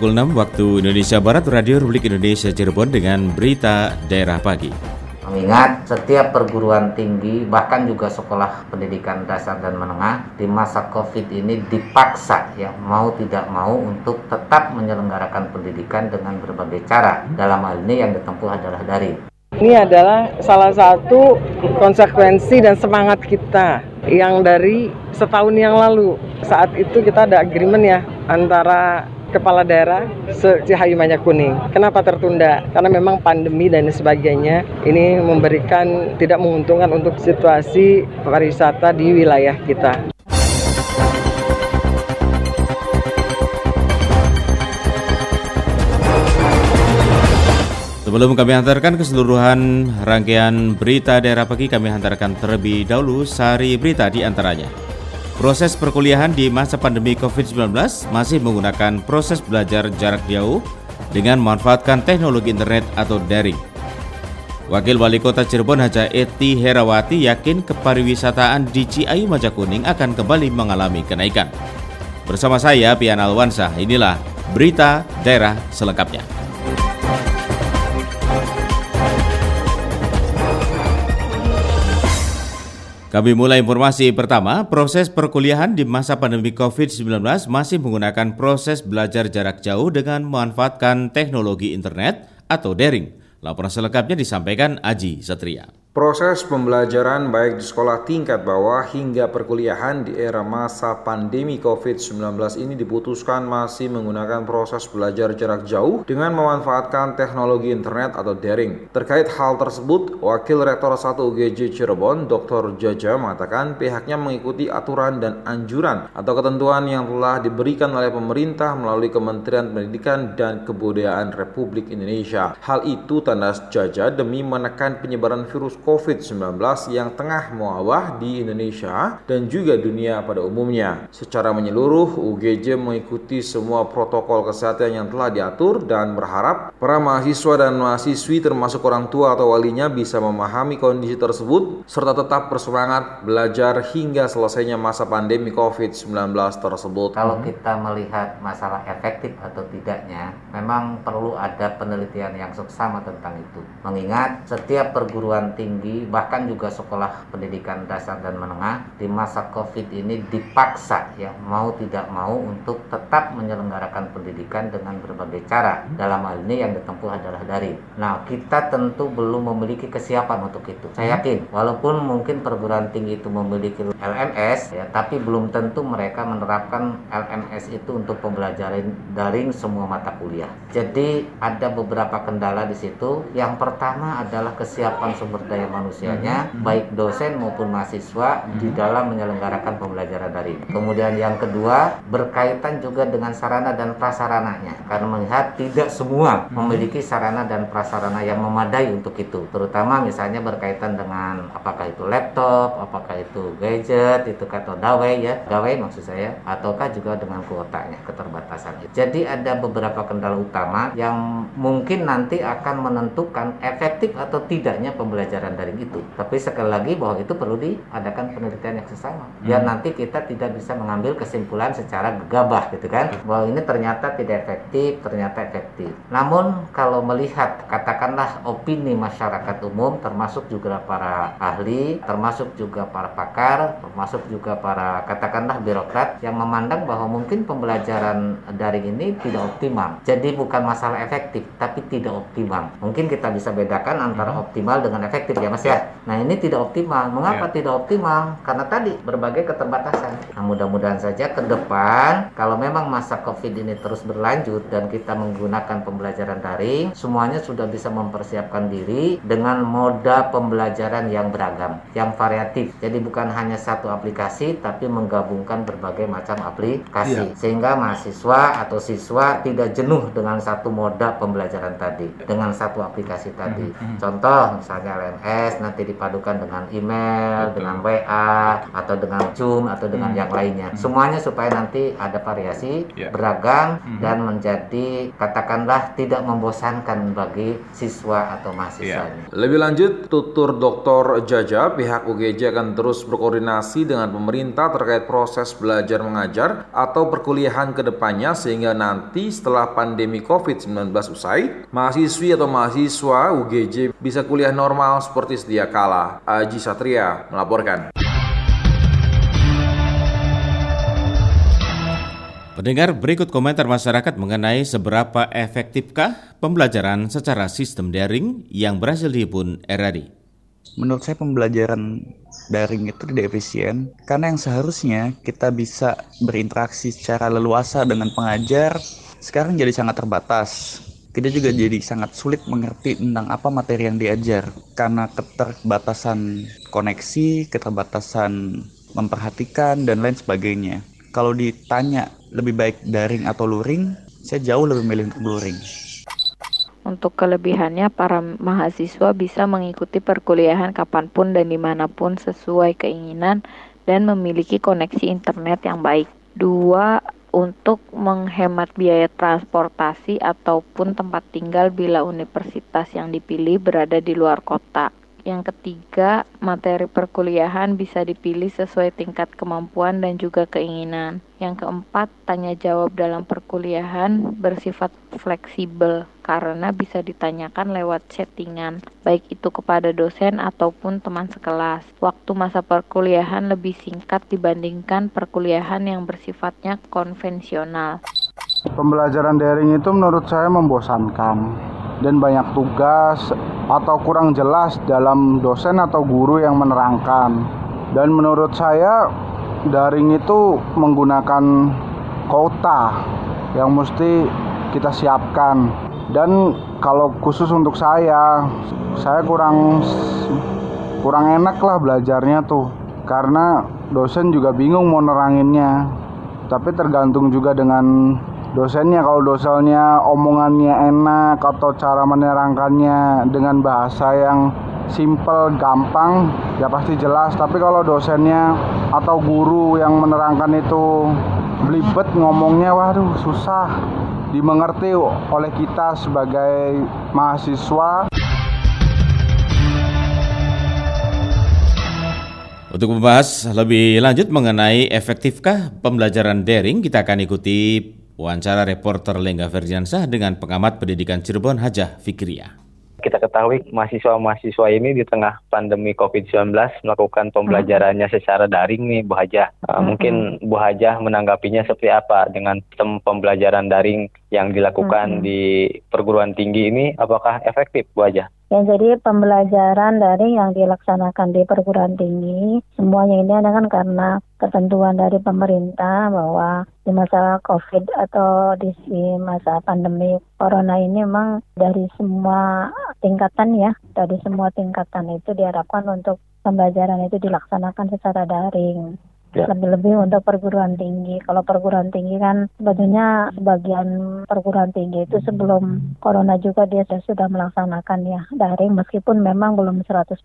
pukul 6 waktu Indonesia Barat, Radio Republik Indonesia Cirebon dengan berita daerah pagi. Mengingat setiap perguruan tinggi bahkan juga sekolah pendidikan dasar dan menengah di masa Covid ini dipaksa ya mau tidak mau untuk tetap menyelenggarakan pendidikan dengan berbagai cara. Dalam hal ini yang ditempuh adalah dari ini adalah salah satu konsekuensi dan semangat kita yang dari setahun yang lalu. Saat itu kita ada agreement ya antara kepala daerah Cihayu Kuning. Kenapa tertunda? Karena memang pandemi dan sebagainya ini memberikan tidak menguntungkan untuk situasi pariwisata di wilayah kita. Sebelum kami hantarkan keseluruhan rangkaian berita daerah pagi, kami hantarkan terlebih dahulu sari berita di antaranya. Proses perkuliahan di masa pandemi COVID-19 masih menggunakan proses belajar jarak jauh dengan memanfaatkan teknologi internet atau daring. Wakil Wali Kota Cirebon Haja Eti Herawati yakin kepariwisataan di Ciayu Majakuning akan kembali mengalami kenaikan. Bersama saya Pian Alwansa, inilah berita daerah selengkapnya. Kami mulai informasi pertama, proses perkuliahan di masa pandemi COVID-19 masih menggunakan proses belajar jarak jauh dengan memanfaatkan teknologi internet atau daring. Laporan selengkapnya disampaikan Aji Satria. Proses pembelajaran baik di sekolah tingkat bawah hingga perkuliahan di era masa pandemi COVID-19 ini diputuskan masih menggunakan proses belajar jarak jauh dengan memanfaatkan teknologi internet atau daring. Terkait hal tersebut, Wakil Rektor 1 UGJ Cirebon, Dr. Jaja mengatakan pihaknya mengikuti aturan dan anjuran atau ketentuan yang telah diberikan oleh pemerintah melalui Kementerian Pendidikan dan Kebudayaan Republik Indonesia. Hal itu tanda Jaja demi menekan penyebaran virus COVID-19 yang tengah mewabah di Indonesia dan juga dunia pada umumnya. Secara menyeluruh, UGJ mengikuti semua protokol kesehatan yang telah diatur dan berharap para mahasiswa dan mahasiswi termasuk orang tua atau walinya bisa memahami kondisi tersebut serta tetap bersemangat belajar hingga selesainya masa pandemi COVID-19 tersebut. Kalau kita melihat masalah efektif atau tidaknya, memang perlu ada penelitian yang seksama tentang itu. Mengingat setiap perguruan tinggi tinggi bahkan juga sekolah pendidikan dasar dan menengah di masa Covid ini dipaksa ya mau tidak mau untuk tetap menyelenggarakan pendidikan dengan berbagai cara. Dalam hal ini yang ditempuh adalah dari. Nah, kita tentu belum memiliki kesiapan untuk itu. Saya yakin walaupun mungkin perguruan tinggi itu memiliki LMS ya, tapi belum tentu mereka menerapkan LMS itu untuk pembelajaran daring semua mata kuliah. Jadi ada beberapa kendala di situ. Yang pertama adalah kesiapan sumber daya daya manusianya hmm. baik dosen maupun mahasiswa hmm. di dalam menyelenggarakan pembelajaran daring. Kemudian yang kedua berkaitan juga dengan sarana dan prasarananya karena melihat tidak semua hmm. memiliki sarana dan prasarana yang memadai untuk itu. Terutama misalnya berkaitan dengan apakah itu laptop, apakah itu gadget, itu kata dawai ya, dawai maksud saya ataukah juga dengan kuotanya keterbatasan. Jadi ada beberapa kendala utama yang mungkin nanti akan menentukan efektif atau tidaknya pembelajaran pembelajaran daring itu. Tapi sekali lagi bahwa itu perlu diadakan penelitian yang sesama. Biar hmm. nanti kita tidak bisa mengambil kesimpulan secara gegabah gitu kan. Bahwa ini ternyata tidak efektif, ternyata efektif. Namun kalau melihat katakanlah opini masyarakat umum termasuk juga para ahli, termasuk juga para pakar, termasuk juga para katakanlah birokrat yang memandang bahwa mungkin pembelajaran daring ini tidak optimal. Jadi bukan masalah efektif, tapi tidak optimal. Mungkin kita bisa bedakan antara hmm. optimal dengan efektif ya mas ya. Nah ini tidak optimal. Mengapa ya. tidak optimal? Karena tadi berbagai keterbatasan. Nah mudah-mudahan saja ke depan kalau memang masa COVID ini terus berlanjut dan kita menggunakan pembelajaran daring, semuanya sudah bisa mempersiapkan diri dengan moda pembelajaran yang beragam, yang variatif. Jadi bukan hanya satu aplikasi, tapi menggabungkan berbagai macam aplikasi, ya. sehingga mahasiswa atau siswa tidak jenuh dengan satu moda pembelajaran tadi, dengan satu aplikasi tadi. Hmm, hmm. Contoh misalnya LMS SMS nanti dipadukan dengan email, Betul. dengan WA atau dengan Zoom atau dengan hmm. yang lainnya. Hmm. Semuanya supaya nanti ada variasi, yeah. beragam hmm. dan menjadi katakanlah tidak membosankan bagi siswa atau mahasiswanya. Yeah. Lebih lanjut, tutur Dr. Jaja, pihak UGJ akan terus berkoordinasi dengan pemerintah terkait proses belajar mengajar atau perkuliahan ke depannya sehingga nanti setelah pandemi COVID-19 usai, mahasiswi atau mahasiswa UGJ bisa kuliah normal seperti sedia kala. Aji Satria melaporkan. Pendengar berikut komentar masyarakat mengenai seberapa efektifkah pembelajaran secara sistem daring yang berhasil dihimpun RAD. Menurut saya pembelajaran daring itu tidak efisien karena yang seharusnya kita bisa berinteraksi secara leluasa dengan pengajar sekarang jadi sangat terbatas kita juga jadi sangat sulit mengerti tentang apa materi yang diajar karena keterbatasan koneksi, keterbatasan memperhatikan dan lain sebagainya. Kalau ditanya lebih baik daring atau luring, saya jauh lebih milih luring. Untuk kelebihannya, para mahasiswa bisa mengikuti perkuliahan kapan pun dan di mana pun sesuai keinginan dan memiliki koneksi internet yang baik. Dua, untuk menghemat biaya transportasi ataupun tempat tinggal bila universitas yang dipilih berada di luar kota. Yang ketiga, materi perkuliahan bisa dipilih sesuai tingkat kemampuan dan juga keinginan. Yang keempat, tanya jawab dalam perkuliahan bersifat fleksibel karena bisa ditanyakan lewat chattingan, baik itu kepada dosen ataupun teman sekelas. Waktu masa perkuliahan lebih singkat dibandingkan perkuliahan yang bersifatnya konvensional. Pembelajaran daring itu menurut saya membosankan dan banyak tugas atau kurang jelas dalam dosen atau guru yang menerangkan. Dan menurut saya daring itu menggunakan kota yang mesti kita siapkan. Dan kalau khusus untuk saya, saya kurang kurang enak lah belajarnya tuh. Karena dosen juga bingung mau neranginnya. Tapi tergantung juga dengan dosennya kalau dosennya omongannya enak atau cara menerangkannya dengan bahasa yang simple gampang ya pasti jelas. Tapi kalau dosennya atau guru yang menerangkan itu belibet ngomongnya waduh susah. Dimengerti oleh kita sebagai mahasiswa. Untuk membahas lebih lanjut mengenai efektifkah pembelajaran daring, kita akan ikuti Wawancara reporter Lengga Ferdiansah dengan pengamat pendidikan Cirebon Hajah Fikria. Kita ketahui mahasiswa-mahasiswa ini di tengah pandemi COVID-19 melakukan pembelajarannya hmm. secara daring nih Bu Hajah. Uh, hmm. Mungkin Bu Hajah menanggapinya seperti apa dengan sistem pembelajaran daring yang dilakukan hmm. di perguruan tinggi ini apakah efektif Bu Hajah? Ya, jadi pembelajaran dari yang dilaksanakan di perguruan tinggi, semuanya ini kan karena ketentuan dari pemerintah bahwa di masa COVID atau di masa pandemi Corona ini memang dari semua tingkatan ya, dari semua tingkatan itu diharapkan untuk pembelajaran itu dilaksanakan secara daring. Ya. Lebih-lebih untuk perguruan tinggi. Kalau perguruan tinggi kan sebetulnya sebagian perguruan tinggi itu sebelum corona juga dia sudah melaksanakan ya daring meskipun memang belum 100%.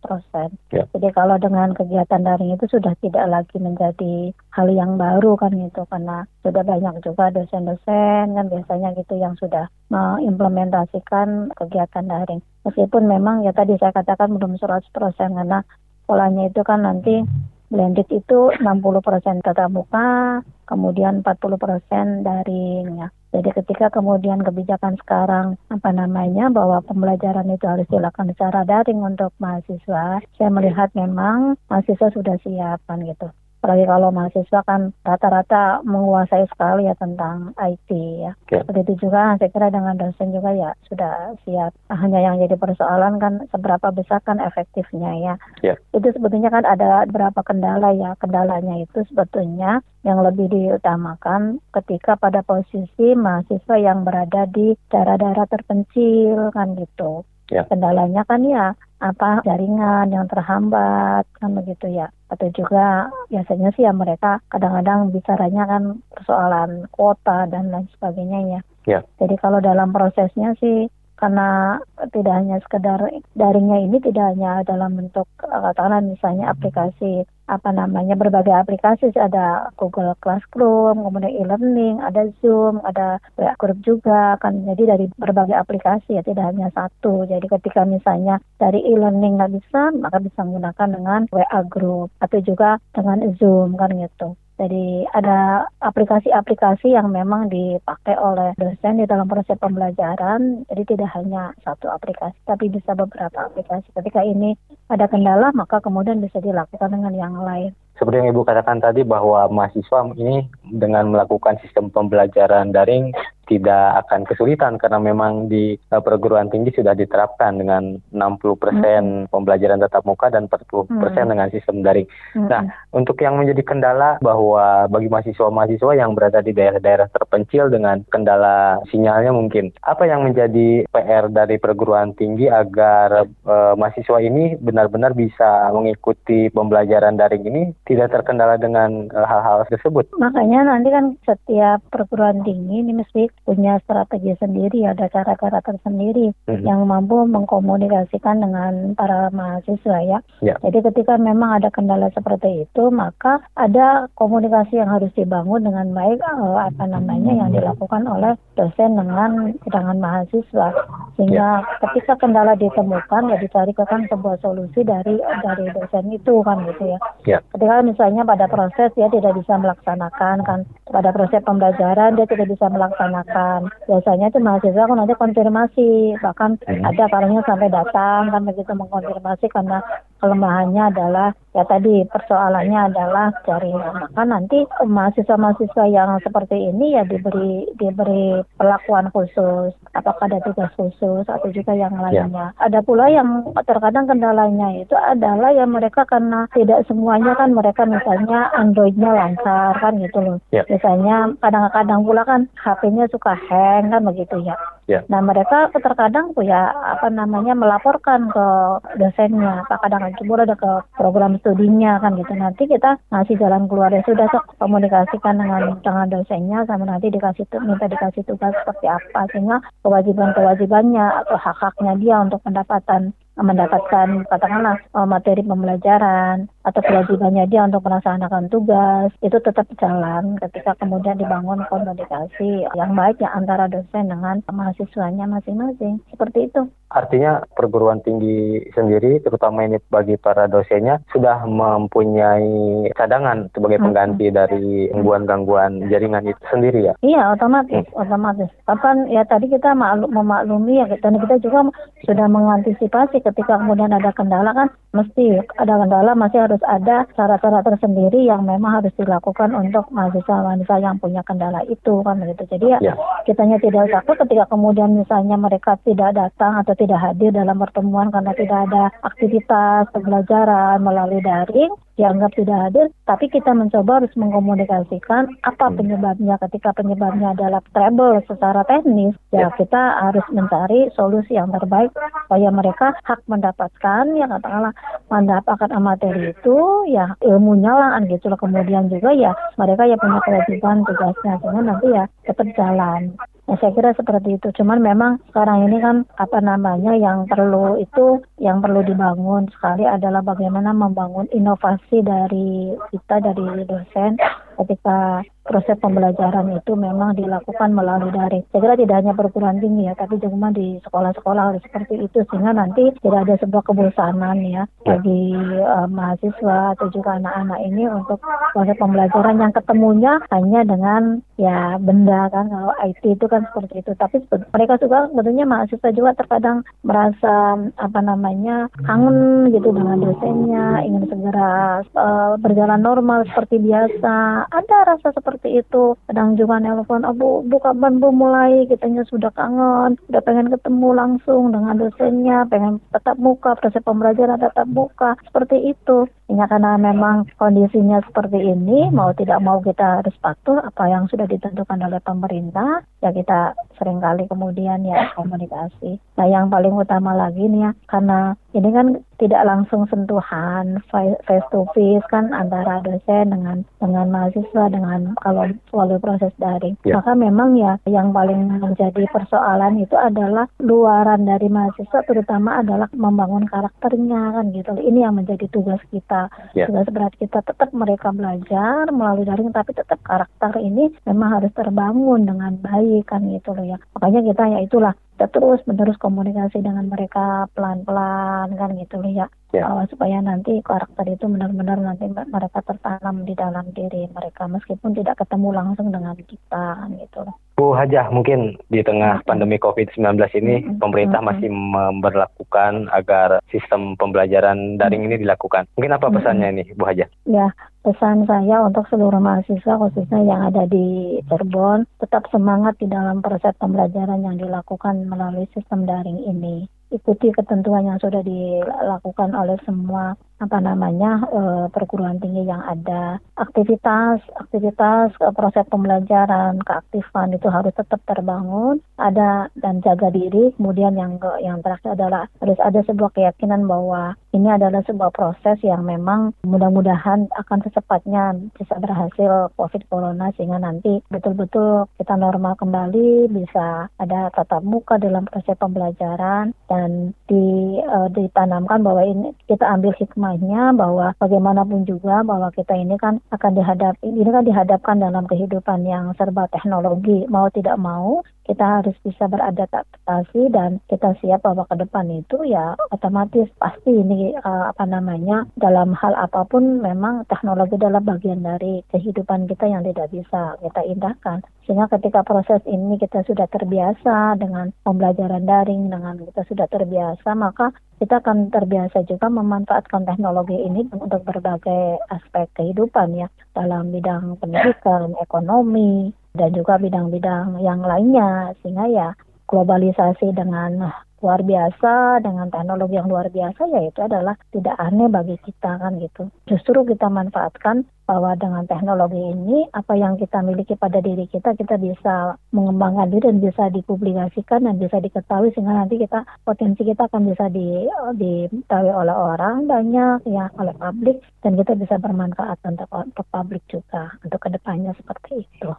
Ya. Jadi kalau dengan kegiatan daring itu sudah tidak lagi menjadi hal yang baru kan gitu karena sudah banyak juga dosen-dosen kan biasanya gitu yang sudah mengimplementasikan kegiatan daring. Meskipun memang ya tadi saya katakan belum 100% karena polanya itu kan nanti blended itu 60% tatap muka, kemudian 40% daring ya. Jadi ketika kemudian kebijakan sekarang apa namanya bahwa pembelajaran itu harus dilakukan secara daring untuk mahasiswa, saya melihat memang mahasiswa sudah siap kan gitu apalagi kalau mahasiswa kan rata-rata menguasai sekali ya tentang IT ya. ya. Seperti itu juga saya kira dengan dosen juga ya sudah siap. Hanya yang jadi persoalan kan seberapa besar kan efektifnya ya. ya. Itu sebetulnya kan ada beberapa kendala ya. Kendalanya itu sebetulnya yang lebih diutamakan ketika pada posisi mahasiswa yang berada di daerah-daerah terpencil kan gitu. Ya. Kendalanya kan ya apa jaringan yang terhambat kan begitu ya atau juga biasanya sih ya mereka kadang-kadang bicaranya kan persoalan kuota dan lain sebagainya ya. ya. Jadi kalau dalam prosesnya sih karena tidak hanya sekedar daringnya ini tidak hanya dalam bentuk katakanlah misalnya aplikasi apa namanya berbagai aplikasi ada Google Classroom, kemudian e-learning, ada Zoom, ada WA Group juga kan jadi dari berbagai aplikasi ya tidak hanya satu. Jadi ketika misalnya dari e-learning nggak bisa maka bisa menggunakan dengan WA Group atau juga dengan Zoom kan gitu. Jadi ada aplikasi-aplikasi yang memang dipakai oleh dosen di dalam proses pembelajaran. Jadi tidak hanya satu aplikasi, tapi bisa beberapa aplikasi. Ketika ini ada kendala, maka kemudian bisa dilakukan dengan yang lain seperti yang Ibu katakan tadi bahwa mahasiswa ini dengan melakukan sistem pembelajaran daring tidak akan kesulitan karena memang di uh, perguruan tinggi sudah diterapkan dengan 60% hmm. pembelajaran tatap muka dan 40% hmm. dengan sistem daring. Hmm. Nah, untuk yang menjadi kendala bahwa bagi mahasiswa-mahasiswa yang berada di daerah-daerah terpencil dengan kendala sinyalnya mungkin apa yang menjadi PR dari perguruan tinggi agar uh, mahasiswa ini benar-benar bisa mengikuti pembelajaran daring ini tidak terkendala dengan eh, hal-hal uh, tersebut. Makanya nanti kan setiap perguruan tinggi ini mesti punya strategi sendiri, ada cara-cara tersendiri mm-hmm. yang mampu mengkomunikasikan dengan para mahasiswa ya. Yeah. Jadi ketika memang ada kendala seperti itu, maka ada komunikasi yang harus dibangun dengan baik uh, apa namanya yang dilakukan oleh dosen dengan dengan mahasiswa sehingga yeah. ketika kendala ditemukan ya dicarikan sebuah solusi dari dari dosen itu kan gitu ya. Yeah. Ketika misalnya pada proses dia tidak bisa melaksanakan kan pada proses pembelajaran dia tidak bisa melaksanakan biasanya itu mahasiswa kan nanti konfirmasi bahkan hmm. ada kalanya sampai datang kan begitu mengkonfirmasi karena kelemahannya adalah ya tadi persoalannya adalah dari maka nanti mahasiswa-mahasiswa yang seperti ini ya diberi diberi perlakuan khusus apakah ada tugas khusus atau juga yang ya. lainnya ya. ada pula yang terkadang kendalanya itu adalah yang mereka karena tidak semuanya kan mereka misalnya Androidnya lancar kan gitu loh ya. misalnya kadang-kadang pula kan HP-nya suka hang kan begitu ya Ya. Nah mereka terkadang ya apa namanya melaporkan ke dosennya, apa kadang kadang ada ke program studinya kan gitu. Nanti kita ngasih jalan keluar ya sudah sok komunikasikan dengan dengan dosennya sama nanti dikasih minta dikasih tugas seperti apa sehingga kewajiban-kewajibannya atau hak-haknya dia untuk pendapatan mendapatkan katakanlah uh, materi pembelajaran atau kewajibannya dia untuk melaksanakan tugas itu tetap jalan ketika kemudian dibangun komunikasi yang baik ya antara dosen dengan mahasiswanya masing-masing seperti itu. Artinya perguruan tinggi sendiri, terutama ini bagi para dosennya, sudah mempunyai cadangan sebagai pengganti hmm. dari gangguan-gangguan jaringan itu sendiri ya? Iya, otomatis, hmm. otomatis. Kapan ya tadi kita maklum, memaklumi ya, dan kita juga sudah mengantisipasi ketika kemudian ada kendala kan, mesti ada kendala masih harus ada cara-cara tersendiri yang memang harus dilakukan untuk mahasiswa-mahasiswa yang punya kendala itu kan begitu. Jadi ya, ya. kitanya tidak takut ketika kemudian misalnya mereka tidak datang atau tidak hadir dalam pertemuan karena tidak ada aktivitas pembelajaran melalui daring, dianggap tidak hadir, tapi kita mencoba harus mengkomunikasikan apa hmm. penyebabnya. Ketika penyebabnya adalah trouble secara teknis, ya, ya kita harus mencari solusi yang terbaik supaya mereka hak mendapatkan, ya katakanlah mendapatkan materi itu, ya ilmunya lah, gitu lah. Kemudian juga ya mereka ya punya kewajiban tugasnya, sehingga nanti ya tetap jalan. Ya, saya kira seperti itu. Cuman memang sekarang ini kan apa namanya yang perlu itu yang perlu dibangun sekali adalah bagaimana membangun inovasi dari kita dari dosen ketika proses pembelajaran itu memang dilakukan melalui daring. Saya kira tidak hanya perguruan tinggi ya, tapi juga di sekolah-sekolah harus seperti itu sehingga nanti tidak ada sebuah kebosanan ya, ya. bagi uh, mahasiswa atau juga anak-anak ini untuk proses pembelajaran yang ketemunya hanya dengan ya benda kan kalau IT itu kan seperti itu. Tapi mereka juga sebetulnya mahasiswa juga terkadang merasa apa namanya kangen gitu dengan dosennya, ingin segera uh, berjalan normal seperti biasa. Ada rasa seperti seperti itu. Kadang juga nelpon abu bu kapan bu mulai? Kitanya sudah kangen udah pengen ketemu langsung dengan dosennya pengen tetap muka proses pembelajaran tetap muka seperti itu. Hanya karena memang kondisinya seperti ini mau tidak mau kita harus patuh apa yang sudah ditentukan oleh pemerintah ya kita sering kali kemudian ya komunikasi. Nah yang paling utama lagi nih ya karena ini kan tidak langsung sentuhan face to face kan antara dosen dengan dengan mahasiswa dengan kalau melalui proses daring. Ya. Maka memang ya yang paling menjadi persoalan itu adalah luaran dari mahasiswa terutama adalah membangun karakternya kan gitu. Ini yang menjadi tugas kita. Ya. Tugas berat kita tetap mereka belajar melalui daring tapi tetap karakter ini memang harus terbangun dengan baik kan gitu loh ya. Makanya kita ya itulah kita terus menerus komunikasi dengan mereka pelan-pelan kan gitu loh ya ya. Uh, supaya nanti karakter itu benar-benar nanti mereka tertanam di dalam diri mereka meskipun tidak ketemu langsung dengan kita kan gitu loh. Bu Hajah, mungkin di tengah pandemi COVID-19 ini pemerintah masih memperlakukan agar sistem pembelajaran daring ini dilakukan. Mungkin apa pesannya ini, Bu Hajah? Ya, pesan saya untuk seluruh mahasiswa khususnya yang ada di Cirebon tetap semangat di dalam proses pembelajaran yang dilakukan melalui sistem daring ini. Ikuti ketentuan yang sudah dilakukan oleh semua apa namanya uh, perguruan tinggi yang ada aktivitas aktivitas uh, proses pembelajaran keaktifan itu harus tetap terbangun ada dan jaga diri. Kemudian yang yang terakhir adalah harus ada sebuah keyakinan bahwa ini adalah sebuah proses yang memang mudah-mudahan akan secepatnya bisa berhasil COVID Corona sehingga nanti betul-betul kita normal kembali bisa ada tatap muka dalam proses pembelajaran. Dan di, uh, ditanamkan bahwa ini kita ambil hikmah hikmahnya bahwa bagaimanapun juga bahwa kita ini kan akan dihadap ini kan dihadapkan dalam kehidupan yang serba teknologi mau tidak mau kita harus bisa beradaptasi dan kita siap bahwa ke depan itu ya otomatis pasti ini uh, apa namanya dalam hal apa pun memang teknologi adalah bagian dari kehidupan kita yang tidak bisa kita indahkan. Sehingga ketika proses ini kita sudah terbiasa dengan pembelajaran daring dengan kita sudah terbiasa maka kita akan terbiasa juga memanfaatkan teknologi ini untuk berbagai aspek kehidupan ya. Dalam bidang pendidikan, ekonomi, dan juga bidang-bidang yang lainnya sehingga ya globalisasi dengan luar biasa dengan teknologi yang luar biasa ya itu adalah tidak aneh bagi kita kan gitu. Justru kita manfaatkan bahwa dengan teknologi ini apa yang kita miliki pada diri kita kita bisa mengembangkan diri dan bisa dipublikasikan dan bisa diketahui sehingga nanti kita potensi kita akan bisa di, diketahui oleh orang banyak ya oleh publik dan kita bisa bermanfaat untuk untuk publik juga untuk ke depannya seperti itu.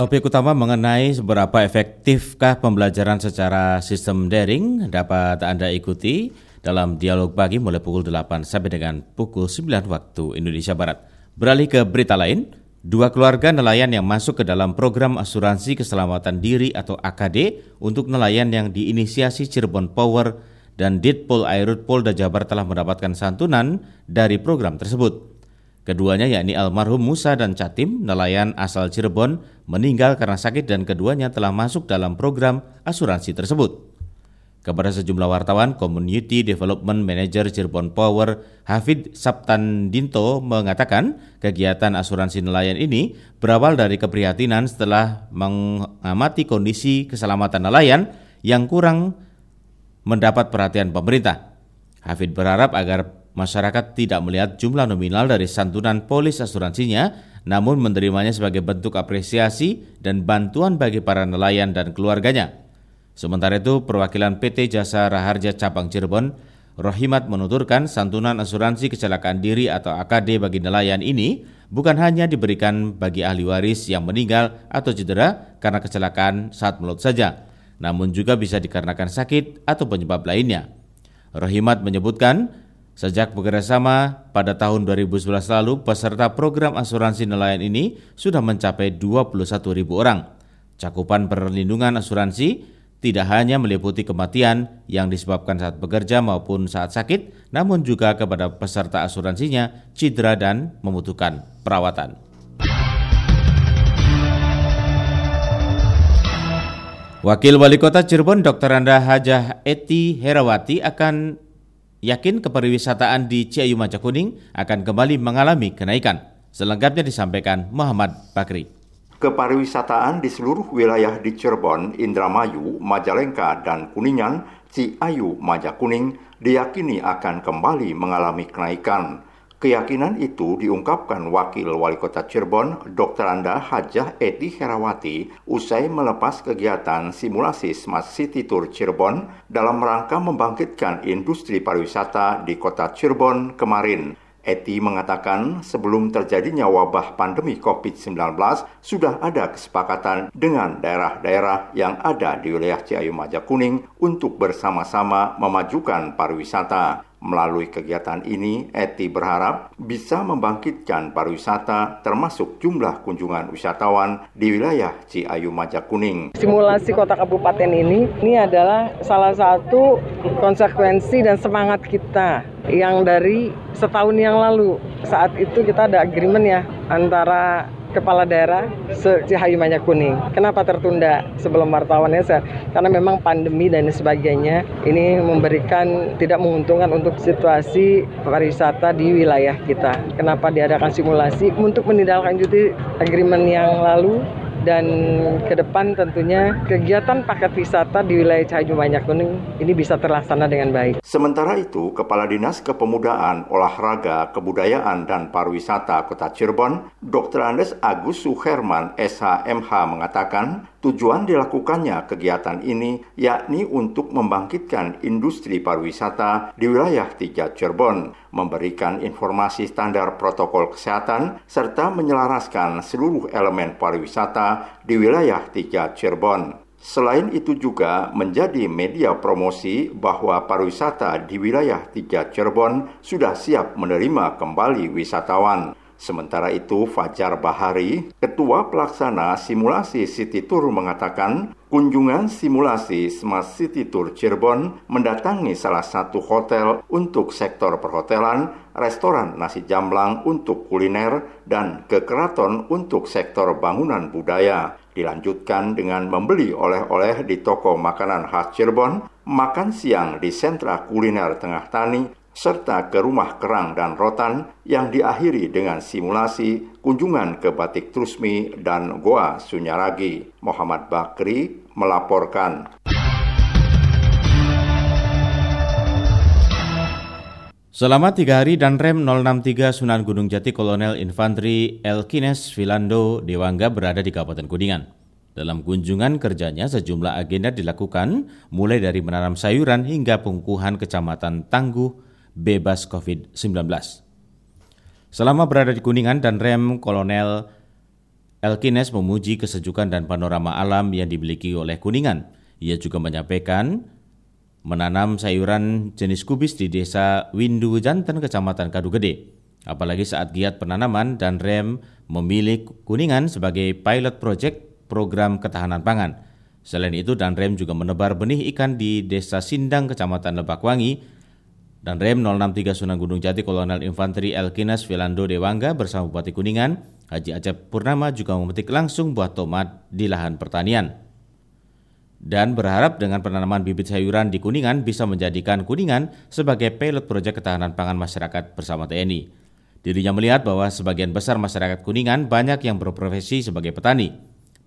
Topik utama mengenai seberapa efektifkah pembelajaran secara sistem daring dapat Anda ikuti dalam dialog pagi mulai pukul 8 sampai dengan pukul 9 waktu Indonesia Barat. Beralih ke berita lain, dua keluarga nelayan yang masuk ke dalam program asuransi keselamatan diri atau AKD untuk nelayan yang diinisiasi Cirebon Power dan Ditpol Airut Polda Jabar telah mendapatkan santunan dari program tersebut. Keduanya yakni almarhum Musa dan Catim, nelayan asal Cirebon, meninggal karena sakit dan keduanya telah masuk dalam program asuransi tersebut. Kepada sejumlah wartawan, Community Development Manager Cirebon Power, Hafid Dinto mengatakan kegiatan asuransi nelayan ini berawal dari keprihatinan setelah mengamati kondisi keselamatan nelayan yang kurang mendapat perhatian pemerintah. Hafid berharap agar masyarakat tidak melihat jumlah nominal dari santunan polis asuransinya, namun menerimanya sebagai bentuk apresiasi dan bantuan bagi para nelayan dan keluarganya. Sementara itu, perwakilan PT Jasa Raharja Cabang Cirebon, Rohimat menuturkan santunan asuransi kecelakaan diri atau AKD bagi nelayan ini bukan hanya diberikan bagi ahli waris yang meninggal atau cedera karena kecelakaan saat melaut saja, namun juga bisa dikarenakan sakit atau penyebab lainnya. Rohimat menyebutkan Sejak bekerjasama pada tahun 2011 lalu, peserta program asuransi nelayan ini sudah mencapai 21 ribu orang. Cakupan perlindungan asuransi tidak hanya meliputi kematian yang disebabkan saat bekerja maupun saat sakit, namun juga kepada peserta asuransinya cedera dan membutuhkan perawatan. Wakil Wali Kota Cirebon Dr. Anda Hajah Eti Herawati akan yakin kepariwisataan di Ciayu Majakuning akan kembali mengalami kenaikan. Selengkapnya disampaikan Muhammad Bakri. Kepariwisataan di seluruh wilayah di Cirebon, Indramayu, Majalengka, dan Kuningan, Ciayu Majakuning diyakini akan kembali mengalami kenaikan. Keyakinan itu diungkapkan Wakil Wali Kota Cirebon, Dr. Anda Hajah Eti Herawati, usai melepas kegiatan simulasi Smart City Tour Cirebon dalam rangka membangkitkan industri pariwisata di Kota Cirebon kemarin. Eti mengatakan sebelum terjadinya wabah pandemi COVID-19 sudah ada kesepakatan dengan daerah-daerah yang ada di wilayah Ciayu Majakuning untuk bersama-sama memajukan pariwisata. Melalui kegiatan ini, Eti berharap bisa membangkitkan pariwisata termasuk jumlah kunjungan wisatawan di wilayah Ciayu Majakuning. Simulasi kota kabupaten ini ini adalah salah satu konsekuensi dan semangat kita yang dari setahun yang lalu. Saat itu kita ada agreement ya antara kepala daerah Cihayu Manya Kuning. Kenapa tertunda sebelum wartawannya? Karena memang pandemi dan sebagainya ini memberikan tidak menguntungkan untuk situasi pariwisata di wilayah kita. Kenapa diadakan simulasi untuk menindaklanjuti agreement yang lalu dan ke depan tentunya kegiatan paket wisata di wilayah Cahaya Banyak Kuning ini bisa terlaksana dengan baik. Sementara itu, Kepala Dinas Kepemudaan, Olahraga, Kebudayaan, dan Pariwisata Kota Cirebon, Dr. Andes Agus Suherman, SHMH mengatakan, Tujuan dilakukannya kegiatan ini yakni untuk membangkitkan industri pariwisata di wilayah tiga Cirebon, memberikan informasi standar protokol kesehatan, serta menyelaraskan seluruh elemen pariwisata di wilayah tiga Cirebon. Selain itu juga menjadi media promosi bahwa pariwisata di wilayah tiga Cirebon sudah siap menerima kembali wisatawan. Sementara itu, Fajar Bahari, Ketua Pelaksana Simulasi City Tour mengatakan, kunjungan simulasi Smart City Tour Cirebon mendatangi salah satu hotel untuk sektor perhotelan, restoran nasi jamblang untuk kuliner, dan ke keraton untuk sektor bangunan budaya. Dilanjutkan dengan membeli oleh-oleh di toko makanan khas Cirebon, makan siang di sentra kuliner Tengah Tani, serta ke rumah kerang dan rotan yang diakhiri dengan simulasi kunjungan ke Batik Trusmi dan Goa Sunyaragi. Muhammad Bakri melaporkan. Selama tiga hari dan rem 063 Sunan Gunung Jati Kolonel Infanteri Elkines Vilando Dewangga berada di Kabupaten Kuningan. Dalam kunjungan kerjanya, sejumlah agenda dilakukan, mulai dari menanam sayuran hingga pengukuhan kecamatan Tangguh, bebas COVID-19. Selama berada di Kuningan dan Rem, Kolonel Elkines memuji kesejukan dan panorama alam yang dimiliki oleh Kuningan. Ia juga menyampaikan menanam sayuran jenis kubis di desa Windu Janten, Kecamatan Kadugede. Apalagi saat giat penanaman dan Rem memilih Kuningan sebagai pilot project program ketahanan pangan. Selain itu, dan Rem juga menebar benih ikan di Desa Sindang, Kecamatan Lebakwangi, dan Rem 063 Sunan Gunung Jati Kolonel Infanteri Elkinas Vilando Dewangga bersama Bupati Kuningan, Haji Acep Purnama juga memetik langsung buah tomat di lahan pertanian. Dan berharap dengan penanaman bibit sayuran di Kuningan bisa menjadikan Kuningan sebagai pilot proyek ketahanan pangan masyarakat bersama TNI. Dirinya melihat bahwa sebagian besar masyarakat Kuningan banyak yang berprofesi sebagai petani.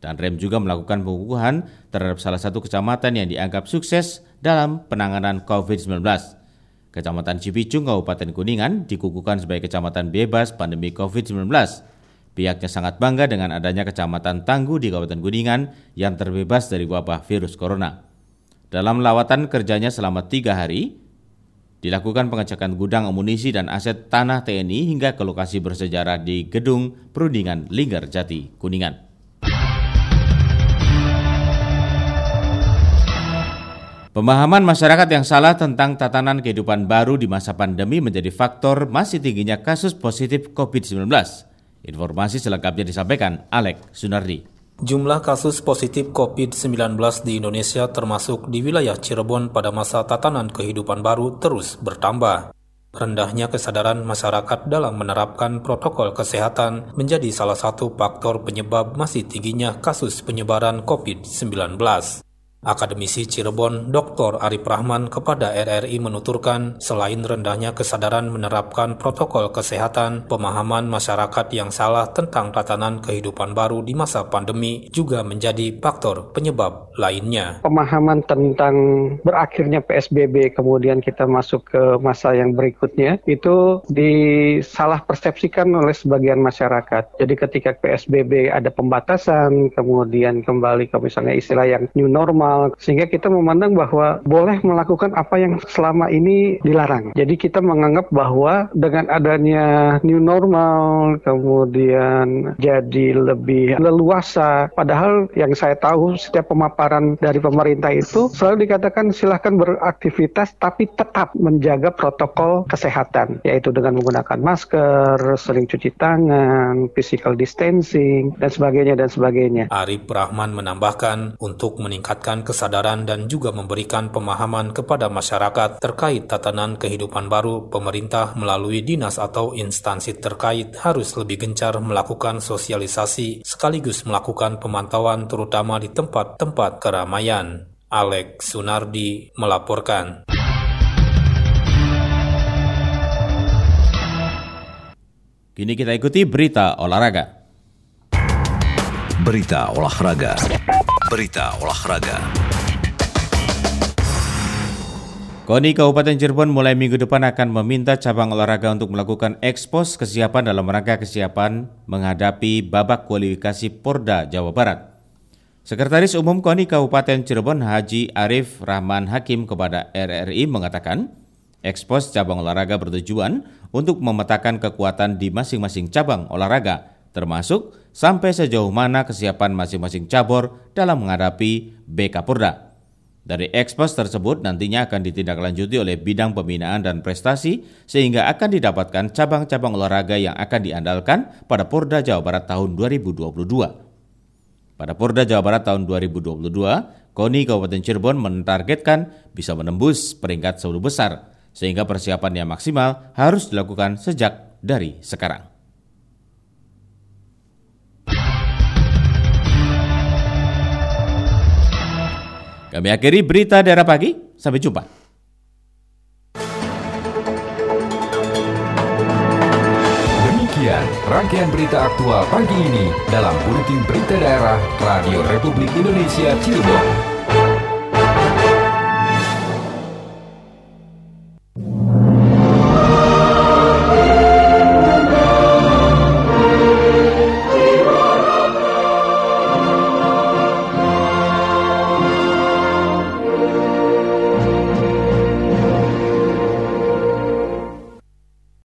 Dan Rem juga melakukan pengukuhan terhadap salah satu kecamatan yang dianggap sukses dalam penanganan COVID-19. Kecamatan Cipicung, Kabupaten Kuningan dikukuhkan sebagai kecamatan bebas pandemi COVID-19. Pihaknya sangat bangga dengan adanya kecamatan Tangguh di Kabupaten Kuningan yang terbebas dari wabah virus corona. Dalam lawatan kerjanya selama tiga hari, dilakukan pengecekan gudang amunisi dan aset tanah TNI hingga ke lokasi bersejarah di Gedung Perundingan Linggar Jati, Kuningan. Pemahaman masyarakat yang salah tentang tatanan kehidupan baru di masa pandemi menjadi faktor masih tingginya kasus positif COVID-19. Informasi selengkapnya disampaikan Alek Sunardi. Jumlah kasus positif COVID-19 di Indonesia termasuk di wilayah Cirebon pada masa tatanan kehidupan baru terus bertambah. Rendahnya kesadaran masyarakat dalam menerapkan protokol kesehatan menjadi salah satu faktor penyebab masih tingginya kasus penyebaran COVID-19. Akademisi Cirebon Dr. Arif Rahman kepada RRI menuturkan selain rendahnya kesadaran menerapkan protokol kesehatan, pemahaman masyarakat yang salah tentang tatanan kehidupan baru di masa pandemi juga menjadi faktor penyebab lainnya. Pemahaman tentang berakhirnya PSBB kemudian kita masuk ke masa yang berikutnya itu disalah persepsikan oleh sebagian masyarakat. Jadi ketika PSBB ada pembatasan, kemudian kembali ke misalnya istilah yang new normal sehingga kita memandang bahwa boleh melakukan apa yang selama ini dilarang. Jadi kita menganggap bahwa dengan adanya new normal kemudian jadi lebih leluasa padahal yang saya tahu setiap pemaparan dari pemerintah itu selalu dikatakan silahkan beraktivitas tapi tetap menjaga protokol kesehatan yaitu dengan menggunakan masker, sering cuci tangan, physical distancing dan sebagainya dan sebagainya. Arif Rahman menambahkan untuk meningkatkan kesadaran dan juga memberikan pemahaman kepada masyarakat terkait tatanan kehidupan baru, pemerintah melalui dinas atau instansi terkait harus lebih gencar melakukan sosialisasi sekaligus melakukan pemantauan terutama di tempat-tempat keramaian. Alex Sunardi melaporkan. Kini kita ikuti berita olahraga. Berita olahraga. Berita olahraga. KONI Kabupaten Cirebon mulai minggu depan akan meminta cabang olahraga untuk melakukan ekspos kesiapan dalam rangka kesiapan menghadapi babak kualifikasi Porda Jawa Barat. Sekretaris Umum KONI Kabupaten Cirebon Haji Arif Rahman Hakim kepada RRI mengatakan, ekspos cabang olahraga bertujuan untuk memetakan kekuatan di masing-masing cabang olahraga termasuk sampai sejauh mana kesiapan masing-masing cabur dalam menghadapi BK Purda. Dari ekspos tersebut nantinya akan ditindaklanjuti oleh bidang pembinaan dan prestasi sehingga akan didapatkan cabang-cabang olahraga yang akan diandalkan pada Porda Jawa Barat tahun 2022. Pada Porda Jawa Barat tahun 2022, KONI Kabupaten Cirebon menargetkan bisa menembus peringkat 10 besar sehingga persiapan yang maksimal harus dilakukan sejak dari sekarang. Kami akhiri berita daerah pagi. Sampai jumpa. Demikian rangkaian berita aktual pagi ini dalam Buletin Berita Daerah Radio Republik Indonesia Cirebon.